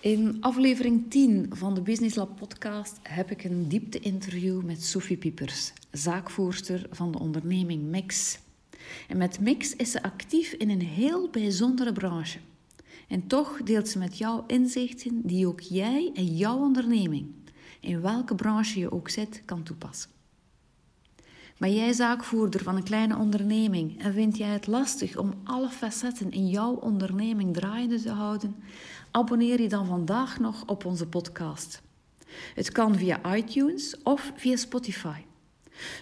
In aflevering 10 van de Business Lab podcast heb ik een diepte-interview met Sophie Piepers, zaakvoerster van de onderneming Mix. En met Mix is ze actief in een heel bijzondere branche. En toch deelt ze met jou inzichten die ook jij en jouw onderneming, in welke branche je ook zit, kan toepassen. Ben jij zaakvoerder van een kleine onderneming en vind jij het lastig om alle facetten in jouw onderneming draaiende te houden? Abonneer je dan vandaag nog op onze podcast. Het kan via iTunes of via Spotify.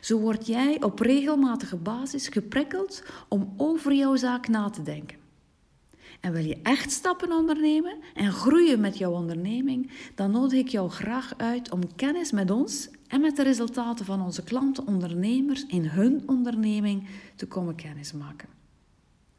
Zo word jij op regelmatige basis geprikkeld om over jouw zaak na te denken. En wil je echt stappen ondernemen en groeien met jouw onderneming, dan nodig ik jou graag uit om kennis met ons en met de resultaten van onze klanten ondernemers in hun onderneming te komen kennismaken.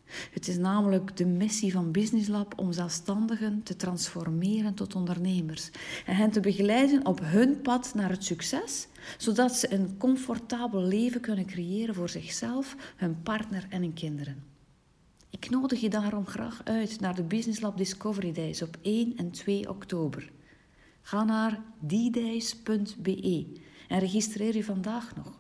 Het is namelijk de missie van Business Lab om zelfstandigen te transformeren tot ondernemers en hen te begeleiden op hun pad naar het succes, zodat ze een comfortabel leven kunnen creëren voor zichzelf, hun partner en hun kinderen. Ik nodig je daarom graag uit naar de Business Lab Discovery Days op 1 en 2 oktober. Ga naar ddays.be en registreer je vandaag nog.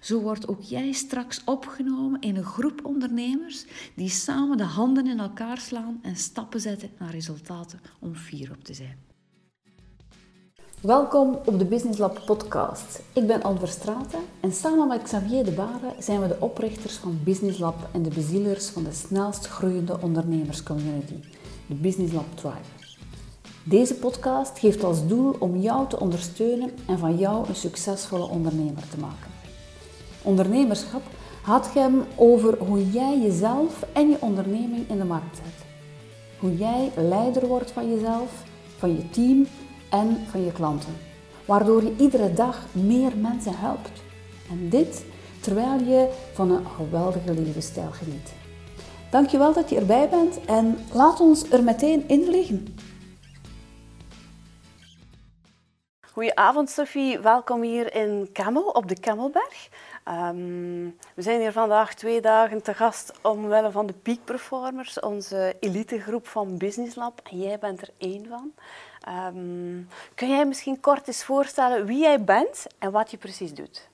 Zo wordt ook jij straks opgenomen in een groep ondernemers die samen de handen in elkaar slaan en stappen zetten naar resultaten om fier op te zijn. Welkom op de Business Lab podcast. Ik ben Anne Straten en samen met Xavier de Bare zijn we de oprichters van Business Lab en de bezielers van de snelst groeiende ondernemerscommunity, de Business Lab Tribe. Deze podcast geeft als doel om jou te ondersteunen en van jou een succesvolle ondernemer te maken. Ondernemerschap gaat hem over hoe jij jezelf en je onderneming in de markt zet. Hoe jij leider wordt van jezelf, van je team en van je klanten. Waardoor je iedere dag meer mensen helpt. En dit terwijl je van een geweldige levensstijl geniet. Dankjewel dat je erbij bent en laat ons er meteen in liggen. Goedenavond Sophie, welkom hier in Kemmel op de Kemmelberg. Um, we zijn hier vandaag twee dagen te gast omwille van de Peak Performers, onze elitegroep van Business Lab. En jij bent er één van. Um, kun jij misschien kort eens voorstellen wie jij bent en wat je precies doet?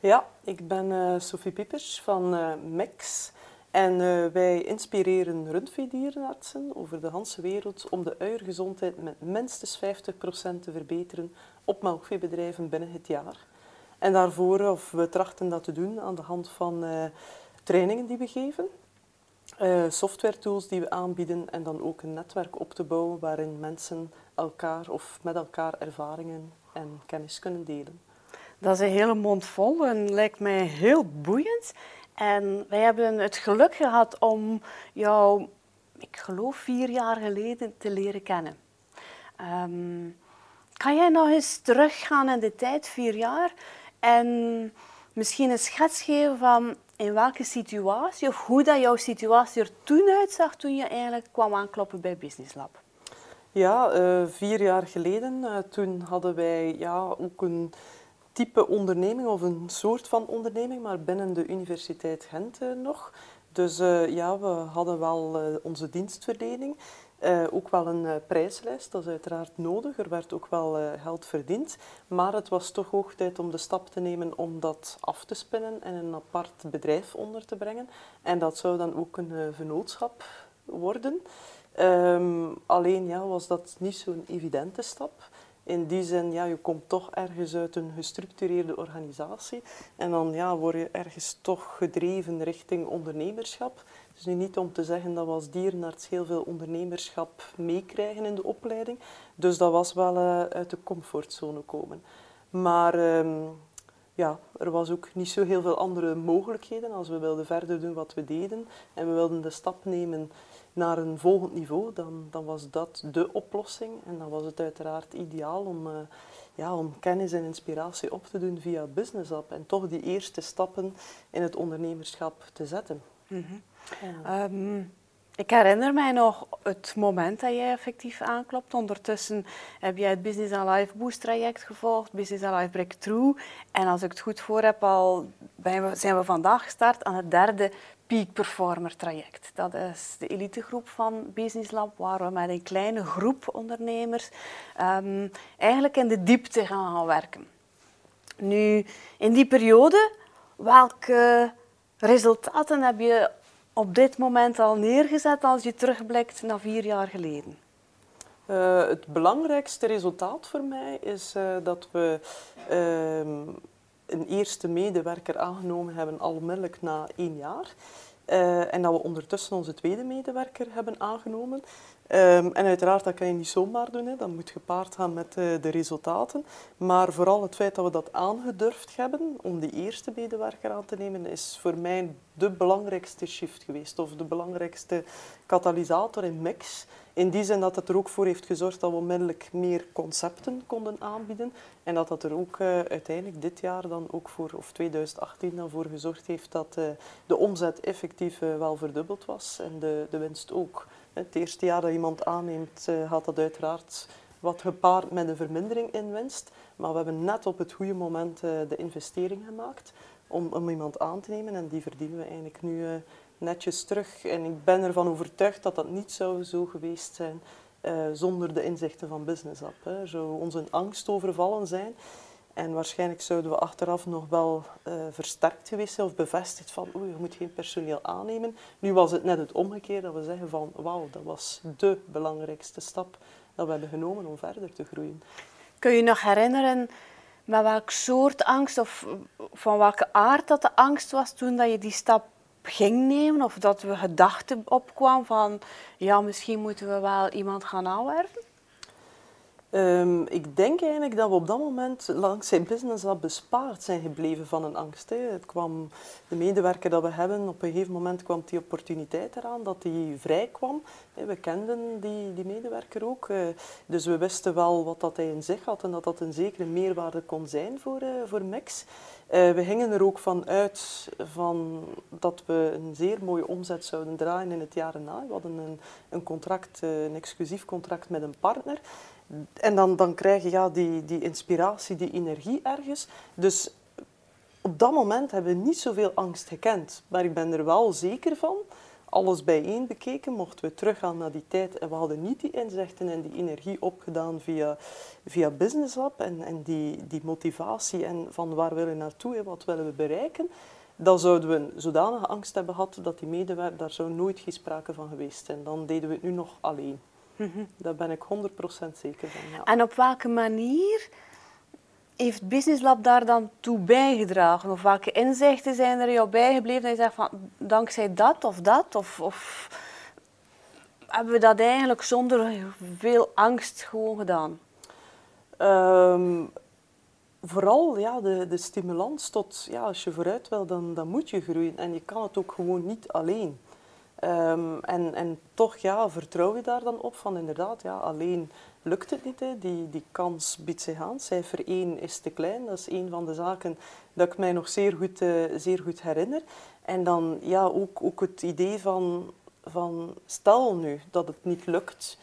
Ja, ik ben uh, Sophie Piepers van uh, MEX. En uh, wij inspireren rundveedierenartsen over de hele wereld om de uiergezondheid met minstens 50% te verbeteren op melkveebedrijven binnen het jaar. En daarvoor, of we trachten dat te doen aan de hand van trainingen die we geven, software tools die we aanbieden en dan ook een netwerk op te bouwen waarin mensen elkaar of met elkaar ervaringen en kennis kunnen delen. Dat is een hele mond vol en lijkt mij heel boeiend. En wij hebben het geluk gehad om jou, ik geloof vier jaar geleden, te leren kennen. Um, kan jij nog eens teruggaan in de tijd, vier jaar, en misschien een schets geven van in welke situatie of hoe dat jouw situatie er toen uitzag toen je eigenlijk kwam aankloppen bij Business Lab? Ja, uh, vier jaar geleden, uh, toen hadden wij ja, ook een type onderneming of een soort van onderneming, maar binnen de Universiteit Gent uh, nog. Dus ja, we hadden wel onze dienstverlening. Ook wel een prijslijst, dat is uiteraard nodig. Er werd ook wel geld verdiend. Maar het was toch hoog tijd om de stap te nemen om dat af te spinnen en een apart bedrijf onder te brengen. En dat zou dan ook een vennootschap worden. Um, alleen ja, was dat niet zo'n evidente stap. In die zin, ja, je komt toch ergens uit een gestructureerde organisatie. En dan ja, word je ergens toch gedreven richting ondernemerschap. Dus nu niet om te zeggen dat we als dierenarts heel veel ondernemerschap meekrijgen in de opleiding. Dus dat was wel uh, uit de comfortzone komen. Maar um, ja, er was ook niet zo heel veel andere mogelijkheden als we wilden verder doen wat we deden. En we wilden de stap nemen naar een volgend niveau, dan, dan was dat de oplossing. En dan was het uiteraard ideaal om, uh, ja, om kennis en inspiratie op te doen via Business App. En toch die eerste stappen in het ondernemerschap te zetten. Mm -hmm. Ja. Um, ik herinner mij nog het moment dat jij effectief aanklopt. Ondertussen heb jij het Business and Life Boost traject gevolgd, Business and Life Breakthrough. En als ik het goed voor heb, al zijn we vandaag gestart aan het derde Peak Performer traject. Dat is de elitegroep van Business Lab, waar we met een kleine groep ondernemers um, eigenlijk in de diepte gaan, gaan werken. Nu, in die periode, welke resultaten heb je op dit moment al neergezet als je terugblikt naar vier jaar geleden? Uh, het belangrijkste resultaat voor mij is uh, dat we uh, een eerste medewerker aangenomen hebben, al onmiddellijk na één jaar. Uh, en dat we ondertussen onze tweede medewerker hebben aangenomen. Um, en uiteraard, dat kan je niet zomaar doen. Hè. Dat moet gepaard gaan met uh, de resultaten. Maar vooral het feit dat we dat aangedurfd hebben om die eerste medewerker aan te nemen, is voor mij de belangrijkste shift geweest. Of de belangrijkste katalysator in mix. In die zin dat het er ook voor heeft gezorgd dat we onmiddellijk meer concepten konden aanbieden. En dat dat er ook uh, uiteindelijk dit jaar dan ook voor, of 2018 dan voor gezorgd heeft dat uh, de omzet effectief wel verdubbeld was en de, de winst ook. Het eerste jaar dat iemand aanneemt, gaat dat uiteraard wat gepaard met een vermindering in winst. Maar we hebben net op het goede moment de investering gemaakt om, iemand aan te nemen. En die verdienen we eigenlijk nu netjes terug. En ik ben ervan overtuigd dat dat niet zou zo geweest zijn zonder de inzichten van Business App. Hè. Zou onze angst overvallen zijn. En waarschijnlijk zouden we achteraf nog wel uh, versterkt geweest zijn of bevestigd van oei, je moet geen personeel aannemen. Nu was het net het omgekeerde dat we zeggen van wauw, dat was de belangrijkste stap dat we hebben genomen om verder te groeien. Kun je nog herinneren met welk soort angst of van welke aard dat de angst was toen dat je die stap ging nemen of dat we gedachten opkwam van ja, misschien moeten we wel iemand gaan aanwerven? Um, ik denk eigenlijk dat we op dat moment langs zijn business al bespaard zijn gebleven van een angst. Het kwam, de medewerker dat we hebben, op een gegeven moment kwam die opportuniteit eraan dat die vrij kwam. We kenden die, die medewerker ook, eh, dus we wisten wel wat dat hij in zich had en dat dat een zekere meerwaarde kon zijn voor, uh, voor Mix. Uh, we gingen er ook van uit van dat we een zeer mooie omzet zouden draaien in het jaar erna. We hadden een, een contract, een exclusief contract met een partner. En dan, dan krijg je ja, die, die inspiratie, die energie ergens. Dus op dat moment hebben we niet zoveel angst gekend. Maar ik ben er wel zeker van, alles bijeen bekeken, mochten we teruggaan naar die tijd en we hadden niet die inzichten en die energie opgedaan via, via Business Lab en, en die, die motivatie en van waar willen we naartoe en wat willen we bereiken, dan zouden we een zodanige angst hebben gehad dat die medewerker, daar zou nooit geen sprake van geweest zijn. Dan deden we het nu nog alleen. Mm Daar ben ik 100% zeker van. Ja. En op welke manier heeft Business Lab daar dan toe bijgedragen? Of welke inzichten zijn er jou bijgebleven dat je zegt van dankzij dat of dat? Of, of hebben we dat eigenlijk zonder veel angst gewoon gedaan? Um, vooral ja, de, de stimulans tot, ja, als je vooruit wil, dan, dan moet je groeien. En je kan het ook gewoon niet alleen. Um, en, en toch ja, vertrouw je daar dan op van inderdaad, ja, alleen lukt het niet. Hè. Die, die kans biedt zich aan. Cijfer 1 is te klein. Dat is een van de zaken dat ik mij nog zeer goed, uh, zeer goed herinner. En dan ja, ook, ook het idee van, van stel nu dat het niet lukt,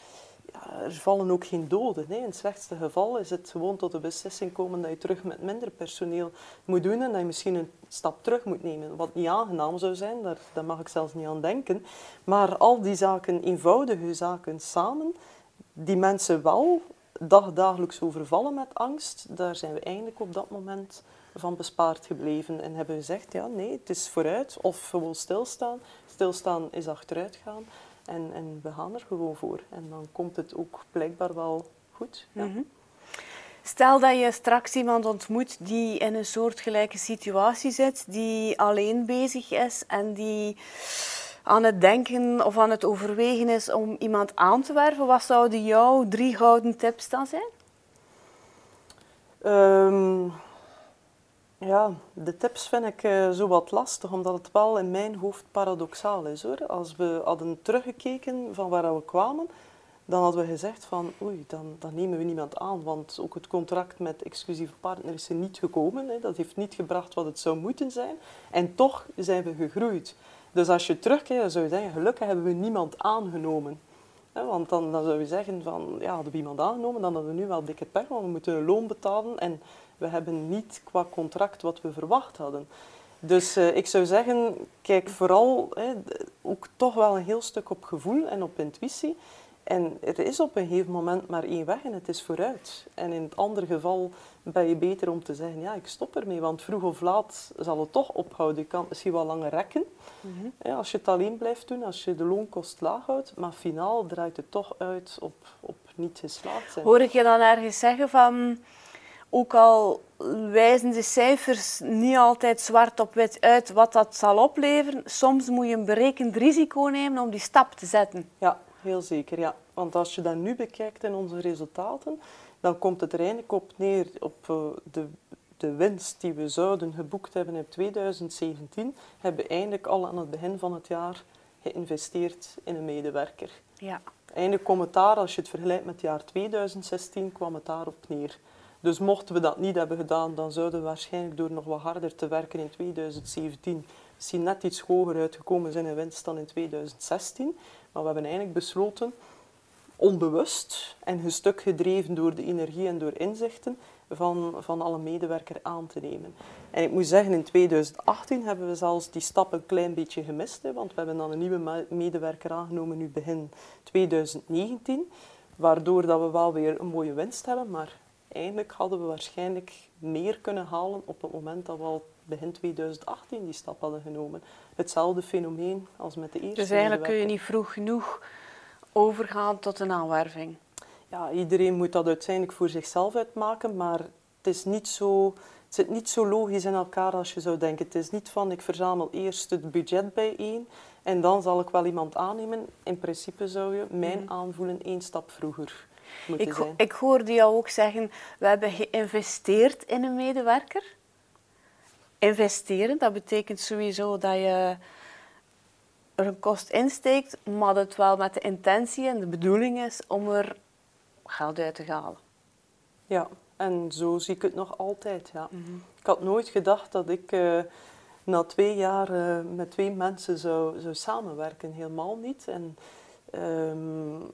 er vallen ook geen doden. In het slechtste geval is het gewoon tot de beslissing komen dat je terug met minder personeel moet doen en dat je misschien een stap terug moet nemen. Wat niet aangenaam zou zijn, daar, daar mag ik zelfs niet aan denken. Maar al die zaken, eenvoudige zaken samen, die mensen wel dagdagelijks overvallen met angst, daar zijn we eigenlijk op dat moment van bespaard gebleven en hebben gezegd, ja nee, het is vooruit of gewoon stilstaan. Stilstaan is achteruit gaan. En, en we gaan er gewoon voor. En dan komt het ook blijkbaar wel goed. Ja. Mm -hmm. Stel dat je straks iemand ontmoet die in een soortgelijke situatie zit, die alleen bezig is en die aan het denken of aan het overwegen is om iemand aan te werven. Wat zouden jouw drie gouden tips dan zijn? Um, ja, de tips vind ik uh, zo wat lastig, omdat het wel in mijn hoofd paradoxaal is. Hoor. Als we hadden teruggekeken van waar we kwamen, dan hadden we gezegd van oei, dan, dan nemen we niemand aan. Want ook het contract met exclusieve partner is er niet gekomen. Hè. Dat heeft niet gebracht wat het zou moeten zijn. En toch zijn we gegroeid. Dus als je terugkijkt, dan zou je zeggen, gelukkig hebben we niemand aangenomen. want dan, dan zou je zeggen van, ja, hadden we iemand aangenomen, dan hadden we nu wel dikke pech, want we moeten een loon betalen en we hebben niet qua contract wat we verwacht hadden. Dus uh, ik zou zeggen, kijk vooral hè, ook toch wel een heel stuk op gevoel en op intuïtie. En er is op een gegeven moment maar één weg en het is vooruit. En in het andere geval ben je beter om te zeggen, ja, ik stop ermee, want vroeg of laat zal het toch ophouden. Je kan het misschien wel langer rekken, mm -hmm. als je het alleen blijft doen, als je de loonkost laag houdt, maar finaal draait het toch uit op, op niet geslaagd zijn. Hoor ik je dan ergens zeggen van, ook al wijzen de cijfers niet altijd zwart op wit uit wat dat zal opleveren, soms moet je een berekend risico nemen om die stap te zetten. Ja, heel zeker, ja. Want als je dat nu bekijkt in onze resultaten, dan komt het er eigenlijk op neer op uh, de, de winst die we zouden geboekt hebben in 2017, hebben we eigenlijk al aan het begin van het jaar geïnvesteerd in een medewerker. Ja. Eindelijk kwam het daar, als je het vergelijkt met het jaar 2016, kwam het daarop neer. Dus mochten we dat niet hebben gedaan, dan zouden we waarschijnlijk door nog wat harder te werken in 2017 misschien net iets hoger uitgekomen zijn in winst dan in 2016. Maar we hebben eigenlijk besloten, onbewust en een stuk gedreven door de energie en door inzichten, van, van alle medewerker aan te nemen. En ik moet zeggen, in 2018 hebben we zelfs die stap een klein beetje gemist, want we hebben dan een nieuwe medewerker aangenomen nu begin 2019, waardoor dat we wel weer een mooie winst hebben, maar eigenlijk hadden we waarschijnlijk meer kunnen halen op het moment dat we al begin 2018 die stap hadden genomen. Hetzelfde fenomeen als met de eerste. Dus eigenlijk kun je niet vroeg genoeg overgaan tot een aanwerving. Ja, iedereen moet dat uiteindelijk voor zichzelf uitmaken, maar het is niet zo, het zit niet zo logisch in elkaar als je zou denken. Het is niet van ik verzamel eerst het budget bijeen en dan zal ik wel iemand aannemen. In principe zou je mijn mhm. aanvoelen één stap vroeger ik, ik hoorde jou ook zeggen, we hebben geïnvesteerd in een medewerker. Investeren, dat betekent sowieso dat je er een kost insteekt, maar dat het wel met de intentie en de bedoeling is om er geld uit te halen. Ja, en zo zie ik het nog altijd. Ja. Mhm. Ik had nooit gedacht dat ik uh, na twee jaar uh, met twee mensen zou, zou samenwerken. Helemaal niet. En um,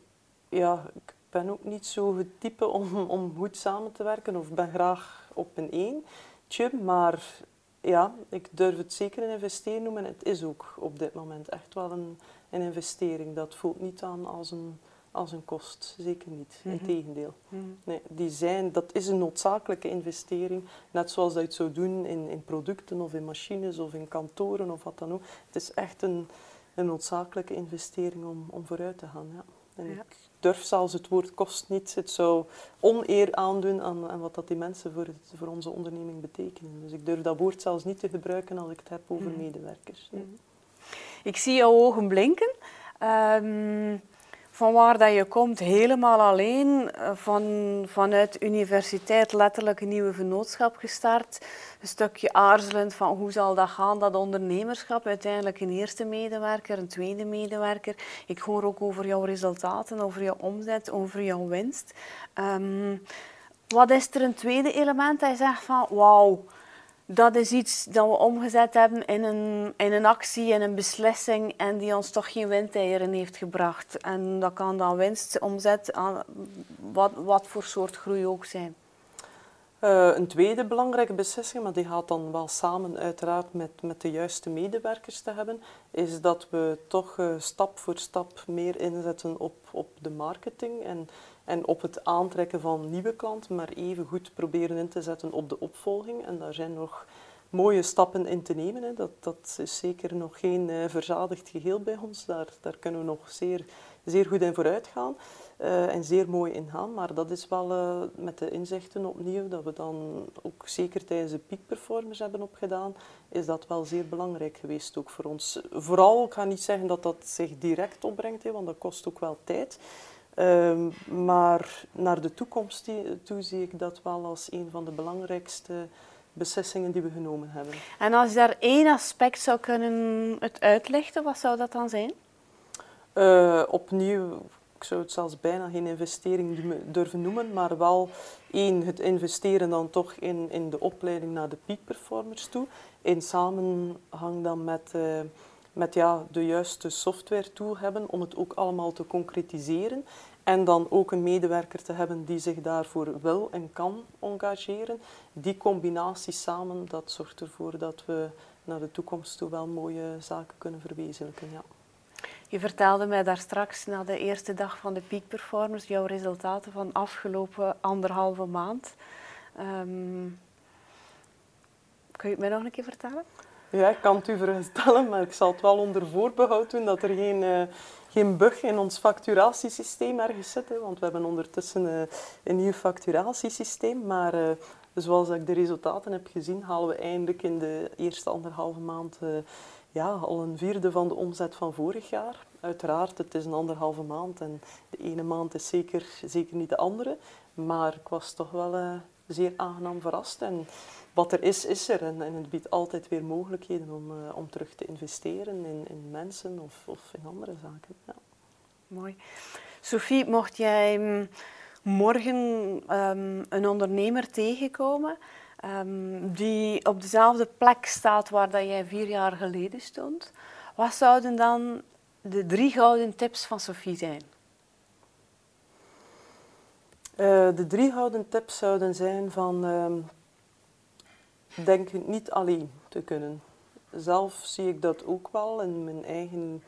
ja, ik ben ook niet zo het type om, om goed samen te werken of ben graag op een eentje. Maar ja, ik durf het zeker een investering noemen. Het is ook op dit moment echt wel een, een investering. Dat voelt niet aan als een, als een kost. Zeker niet. Mm Integendeel. Mhm. nee, die zijn, dat is een noodzakelijke investering. Net zoals dat je het zou doen in, in producten of in machines of in kantoren of wat dan ook. Het is echt een, een noodzakelijke investering om, om vooruit te gaan. Ja. En ik durf zelfs het woord kost niet. Het zou oneer aandoen aan, aan wat dat die mensen voor, het, voor onze onderneming betekenen. Dus ik durf dat woord zelfs niet te gebruiken als ik het heb over mhm. medewerkers. Mhm. Ik zie jouw ogen blinken. Um, van waar dat je komt, helemaal alleen, eh, van, vanuit universiteit letterlijk een nieuwe vennootschap gestart. Een stukje aarzelend van hoe zal dat gaan, dat ondernemerschap. Uiteindelijk een eerste medewerker, een tweede medewerker. Ik hoor ook over jouw resultaten, over jouw omzet, over jouw winst. Um, wat is er een tweede element dat je zegt van wauw, dat is iets dat we omgezet hebben in een, in een actie, in een beslissing en die ons toch geen windeieren heeft gebracht. En dat kan dan winst, omzet, wat, wat voor soort groei ook zijn. Uh, een tweede belangrijke beslissing, maar die gaat dan wel samen uiteraard met, met de juiste medewerkers te hebben, is dat we toch uh, stap voor stap meer inzetten op, op de marketing en en op het aantrekken van nieuwe klanten, maar even goed proberen in te zetten op de opvolging. En daar zijn nog mooie stappen in te nemen. Hè. Dat, dat is zeker nog geen uh, verzadigd geheel bij ons. Daar, daar kunnen we nog zeer, zeer goed in vooruit gaan uh, en zeer mooi in gaan. Maar dat is wel uh, met de inzichten opnieuw, dat we dan ook zeker tijdens de peakperformers hebben opgedaan, is dat wel zeer belangrijk geweest ook voor ons. Vooral, ik ga niet zeggen dat dat zich direct opbrengt, hè, want dat kost ook wel tijd. Um, maar naar de toekomst toe zie ik dat wel als een van de belangrijkste beslissingen die we genomen hebben. En als je daar één aspect zou kunnen het uitlichten, wat zou dat dan zijn? Uh, opnieuw, ik zou het zelfs bijna geen investering durven noemen, maar wel één, het investeren dan toch in, in de opleiding naar de peak performers toe, in samenhang dan met... Uh, met ja, de juiste software tool hebben om het ook allemaal te concretiseren. En dan ook een medewerker te hebben die zich daarvoor wil en kan engageren. Die combinatie samen, dat zorgt ervoor dat we naar de toekomst toe wel mooie zaken kunnen verwezenlijken. Ja. Je vertelde mij daar straks na de eerste dag van de Peak Performance jouw resultaten van afgelopen anderhalve maand. Um, kun je het mij nog een keer vertellen? Ja, ik kan het u vertellen, maar ik zal het wel onder voorbehoud doen dat er geen, uh, geen bug in ons facturatiesysteem ergens zit. Want we hebben ondertussen uh, een nieuw facturatiesysteem. Maar uh, zoals ik de resultaten heb gezien, halen we eindelijk in de eerste anderhalve maand ja, al een vierde van de omzet van vorig jaar. Uiteraard, het is een anderhalve maand en de ene maand is zeker, zeker niet de andere. Maar ik was toch wel zeer aangenaam verrast. En wat er is, is er. En, en het biedt altijd weer mogelijkheden om, uh, om terug te investeren in, in mensen of, of in andere zaken. Ja. Mooi. Sophie, mocht jij mm, morgen um, een ondernemer tegenkomen um, die op dezelfde plek staat waar dat jij vier jaar geleden stond, wat zouden dan de drie gouden tips van Sophie zijn? Uh, de drie gouden tips zouden zijn van um, denk niet alleen te kunnen. Zelf zie ik dat ook wel in mijn eigen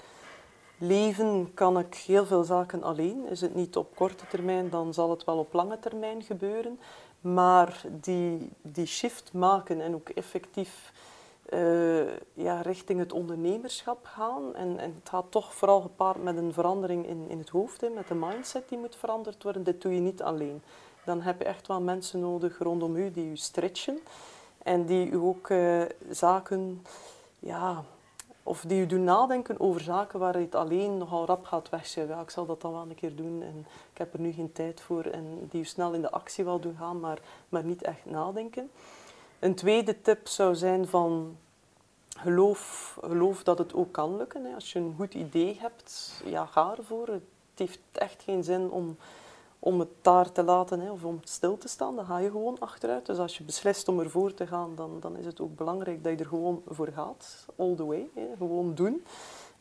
leven kan ik heel veel zaken alleen. Is het niet op korte termijn, dan zal het wel op lange termijn gebeuren. Maar die, die shift maken en ook effectief uh, ja, richting het ondernemerschap gaan. En, en, het gaat toch vooral gepaard met een verandering in, in het hoofd, hè, met de mindset die moet veranderd worden. Dit doe je niet alleen. Dan heb je echt wel mensen nodig rondom u die u stretchen. En die u ook uh, zaken, ja, of die u doen nadenken over zaken waar je het alleen nogal rap gaat wegschuiven. Ja, ik zal dat dan wel een keer doen en ik heb er nu geen tijd voor. En die u snel in de actie wil doen gaan, maar, maar niet echt nadenken. Een tweede tip zou zijn van geloof, geloof dat het ook kan lukken. Hè. Als je een goed idee hebt, ja, ga ervoor. Het heeft echt geen zin om om het daar te laten hè, of om stil te staan, dan ga je gewoon achteruit. Dus als je beslist om ervoor te gaan, dan, dan is het ook belangrijk dat je er gewoon voor gaat. All the way, hè, gewoon doen.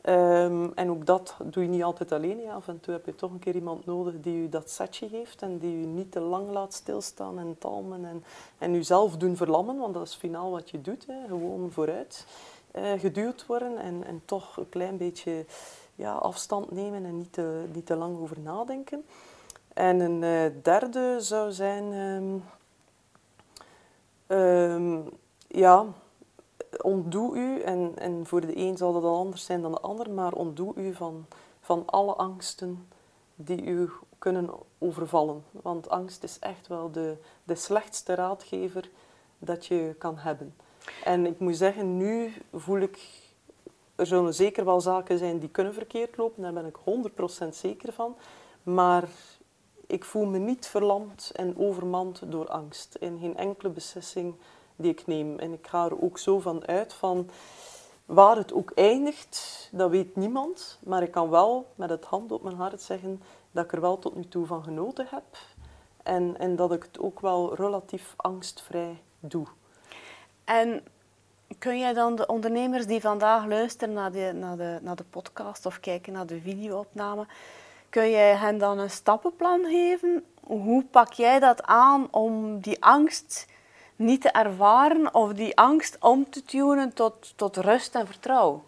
Um, en ook dat doe je niet altijd alleen. Ja. Af en toe heb je toch een keer iemand nodig die je dat setje geeft en die je niet te lang laat stilstaan en talmen en, en jezelf doen verlammen, want dat is finaal wat je doet. Hè. Gewoon vooruit uh, geduwd worden en, en toch een klein beetje ja, afstand nemen en niet te, niet te lang over nadenken. En een uh, derde zou zijn, um, um, ja, ontdoe u, en, en voor de een zal dat al anders zijn dan de ander, maar ontdoe u van, van alle angsten die u kunnen overvallen. Want angst is echt wel de, de slechtste raadgever dat je kan hebben. En ik moet zeggen, nu voel ik, er zullen zeker wel zaken zijn die kunnen verkeerd lopen, daar ben ik 100% zeker van. Maar ik voel me niet verlamd en overmand door angst in geen enkele beslissing die ik neem. En ik ga er ook zo van uit van waar het ook eindigt, dat weet niemand. Maar ik kan wel met het hand op mijn hart zeggen dat ik er wel tot nu toe van genoten heb. En, en dat ik het ook wel relatief angstvrij doe. En kun jij dan de ondernemers die vandaag luisteren naar de, naar de, naar de podcast of kijken naar de videoopname, Kun jij hen dan een stappenplan geven? Hoe pak jij dat aan om die angst niet te ervaren of die angst om te tunen tot, tot rust en vertrouwen?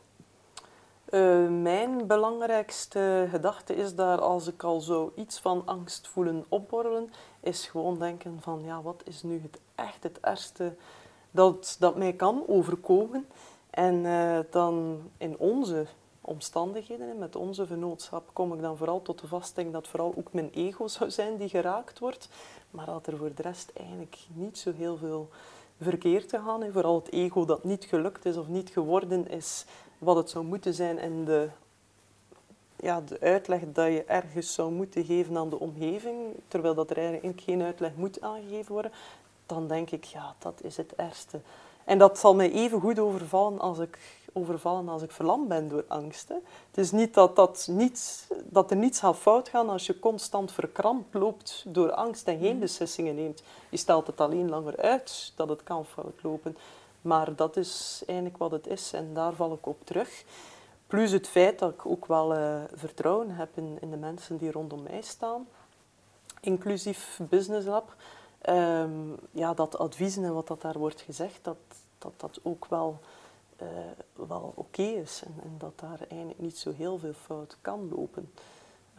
Uh, mijn belangrijkste gedachte is daar, als ik al zo iets van angst voelen opborrelen, is gewoon denken van, ja, wat is nu het echt het ergste dat, dat mij kan overkomen? En uh, dan in onze omstandigheden. Met onze vennootschap kom ik dan vooral tot de vaststelling dat vooral ook mijn ego zou zijn die geraakt wordt. Maar dat er voor de rest eigenlijk niet zo heel veel verkeerd gegaan is. Vooral het ego dat niet gelukt is of niet geworden is wat het zou moeten zijn. En de, ja, de uitleg dat je ergens zou moeten geven aan de omgeving, terwijl dat er eigenlijk geen uitleg moet aangegeven worden, dan denk ik, ja, dat is het ergste. En dat zal mij even goed overvallen als ik overvallen als ik verlamd ben door angst. Hè. Het is niet dat, dat, niets, dat er niets gaat fout gaan als je constant verkrampt loopt door angst en geen mhm. beslissingen neemt. Je stelt het alleen langer uit dat het kan fout lopen. Maar dat is eigenlijk wat het is en daar val ik op terug. Plus het feit dat ik ook wel uh, vertrouwen heb in, in, de mensen die rondom mij staan, inclusief Business Lab. Um, ja, dat adviezen en wat dat daar wordt gezegd, dat dat, dat ook wel uh, wel oké is en, en, dat daar eigenlijk niet zo heel veel fout kan lopen.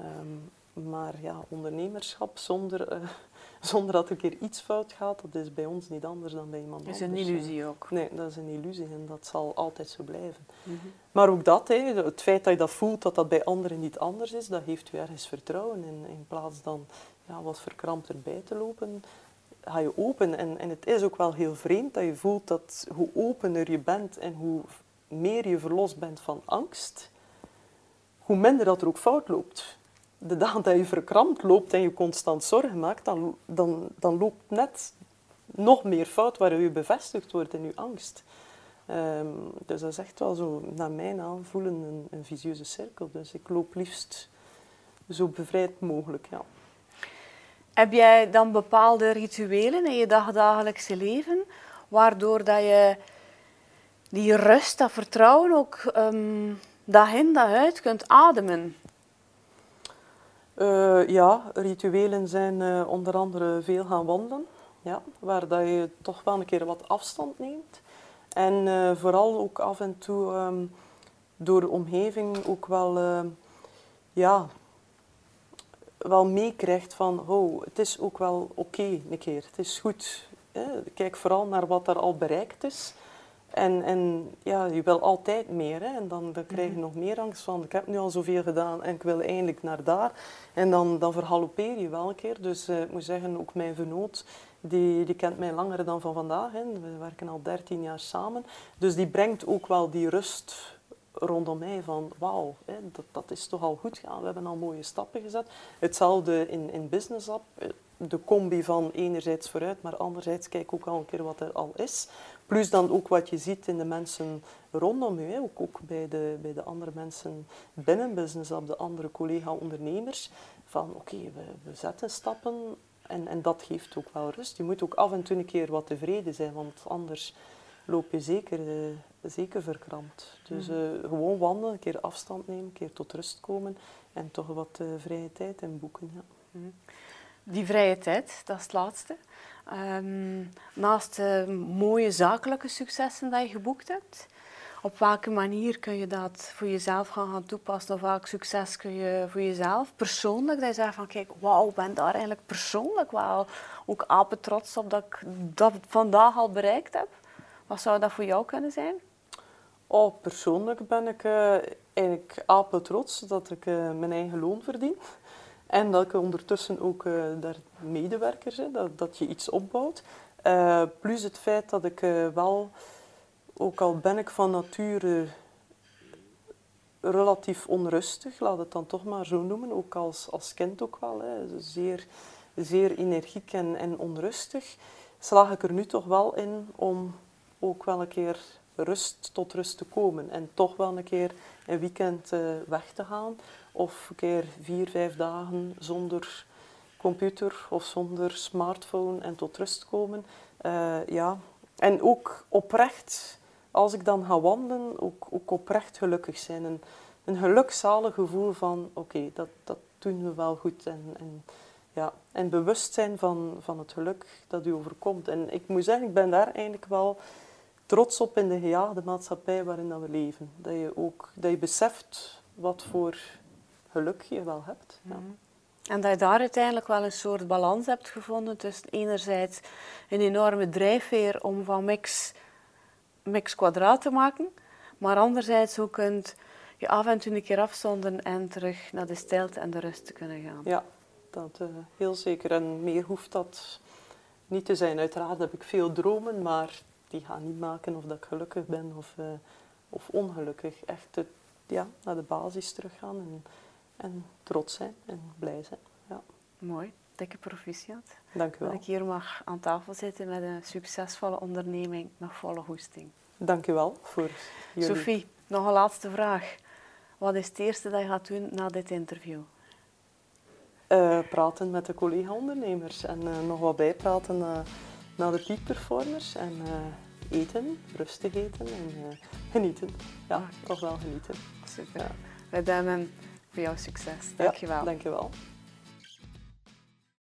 Um, maar ja, ondernemerschap zonder, uh, zonder dat er een keer iets fout gaat, dat is bij ons niet anders dan bij iemand anders. Dat is een illusie ook. Nee, dat is een illusie en dat zal altijd zo blijven. Mm -hmm. Maar ook dat, hè, het feit dat je dat voelt, dat dat bij anderen niet anders is, dat geeft u ergens vertrouwen. In, in plaats dan ja, wat verkrampt erbij te lopen, ga je open. En, en het is ook wel heel vreemd dat je voelt dat hoe opener je bent en hoe meer je verlost bent van angst, hoe minder dat er ook fout loopt. De dag dat je verkrampt loopt en je constant zorgen maakt, dan, dan, dan loopt net nog meer fout waar je bevestigd wordt in je angst. Um, dus dat is echt wel zo, naar mijn aanvoelen, een, een visieuze cirkel. Dus ik loop liefst zo bevrijd mogelijk, ja. Heb jij dan bepaalde rituelen in je dagdagelijkse leven, waardoor dat je die rust, dat vertrouwen ook um, dag uit kunt ademen? Uh, ja, rituelen zijn uh, onder andere veel gaan wandelen, ja, waar dat je toch wel een keer wat afstand neemt. En uh, vooral ook af en toe um, door de omgeving ook wel ja, wel meekrijgt van, oh, het is ook wel oké een keer, het is goed. Hè? Kijk vooral naar wat er al bereikt is. En, en ja, je wil altijd meer. Hè? En dan, dan krijg je mhm. nog meer angst van, ik heb nu al zoveel gedaan en ik wil eindelijk naar daar. En dan, dan verhalopeer je wel een keer. Dus uh, ik moet zeggen, ook mijn vernoot, die, die kent mij langer dan van vandaag. Hè. We werken al 13 jaar samen. Dus die brengt ook wel die rust rondom mij van wauw, dat, dat is toch al goed gegaan. We hebben al mooie stappen gezet. Hetzelfde in, in Business App. De combi van enerzijds vooruit, maar anderzijds kijk ook al een keer wat er al is. Plus dan ook wat je ziet in de mensen rondom je. Ook, ook bij, de, bij de andere mensen binnen Business App, de andere collega-ondernemers. Van oké, we, we zetten stappen en, en dat geeft ook wel rust. Je moet ook af en toe een keer wat tevreden zijn, want anders loop je zeker, uh, zeker verkrampt. Dus uh, gewoon wandelen, een keer afstand nemen, een keer tot rust komen en toch wat uh, vrije tijd in boeken. Ja. Mhm. Die vrije tijd, dat is het laatste. Um, naast de mooie zakelijke successen die je geboekt hebt, op welke manier kun je dat voor jezelf gaan, gaan toepassen? Of welk succes kun je voor jezelf persoonlijk, dat je zegt van kijk, wauw, ik ben daar eigenlijk persoonlijk wel ook apen trots op dat ik dat vandaag al bereikt heb? Wat zou dat voor jou kunnen zijn? Oh, persoonlijk ben ik uh, eigenlijk trots dat ik uh, mijn eigen loon verdien. En dat ik ondertussen ook uh, daar medewerkers heb, dat, dat je iets opbouwt. plus het feit dat ik wel, ook al ben ik van nature relatief onrustig, laat het dan toch maar zo noemen, ook als, als kind ook wel, hè, zeer, zeer energiek en, en onrustig, slaag ik er nu toch wel in om ook wel een keer rust tot rust te komen. En toch wel een keer een weekend uh, weg te gaan. Of een keer vier, vijf dagen zonder computer of zonder smartphone en tot rust komen. Uh, ja. En ook oprecht, als ik dan ga wandelen, ook, ook oprecht gelukkig zijn. Een, een gelukzalig gevoel van, oké, dat, dat doen we wel goed. En, en, ja, en bewust zijn van, van het geluk dat u overkomt. En ik moet zeggen, ik ben daar eigenlijk wel trots op in de gejaagde maatschappij waarin dat we leven. Dat je ook dat je beseft wat voor geluk je wel hebt. Ja. Mhm. En dat je daar uiteindelijk wel een soort balans hebt gevonden tussen enerzijds een enorme drijfveer om van mix, mix kwadraat te maken, maar anderzijds ook kunt je af en toe een keer afzonden en terug naar de stilte en de rust te kunnen gaan. Ja, dat uh, heel zeker. En meer hoeft dat niet te zijn. Uiteraard heb ik veel dromen, maar die gaan niet maken of dat ik gelukkig ben of, uh, of ongelukkig. Echt het, ja, naar de basis teruggaan en, en trots zijn en blij zijn. Ja. Mooi, dikke proficiat. Dank u wel. Dat ik hier mag aan tafel zitten met een succesvolle onderneming met volle hoesting. Dank u wel voor jullie. Sophie, nog een laatste vraag. Wat is het eerste dat je gaat doen na dit interview? Uh, praten met de collega-ondernemers en uh, nog wat bijpraten naar de peak performers en eten, rustig eten en genieten. Ja, ah, toch wel genieten. Super. Ja. Wij duimen voor jouw succes. Dank je wel. Dank je wel.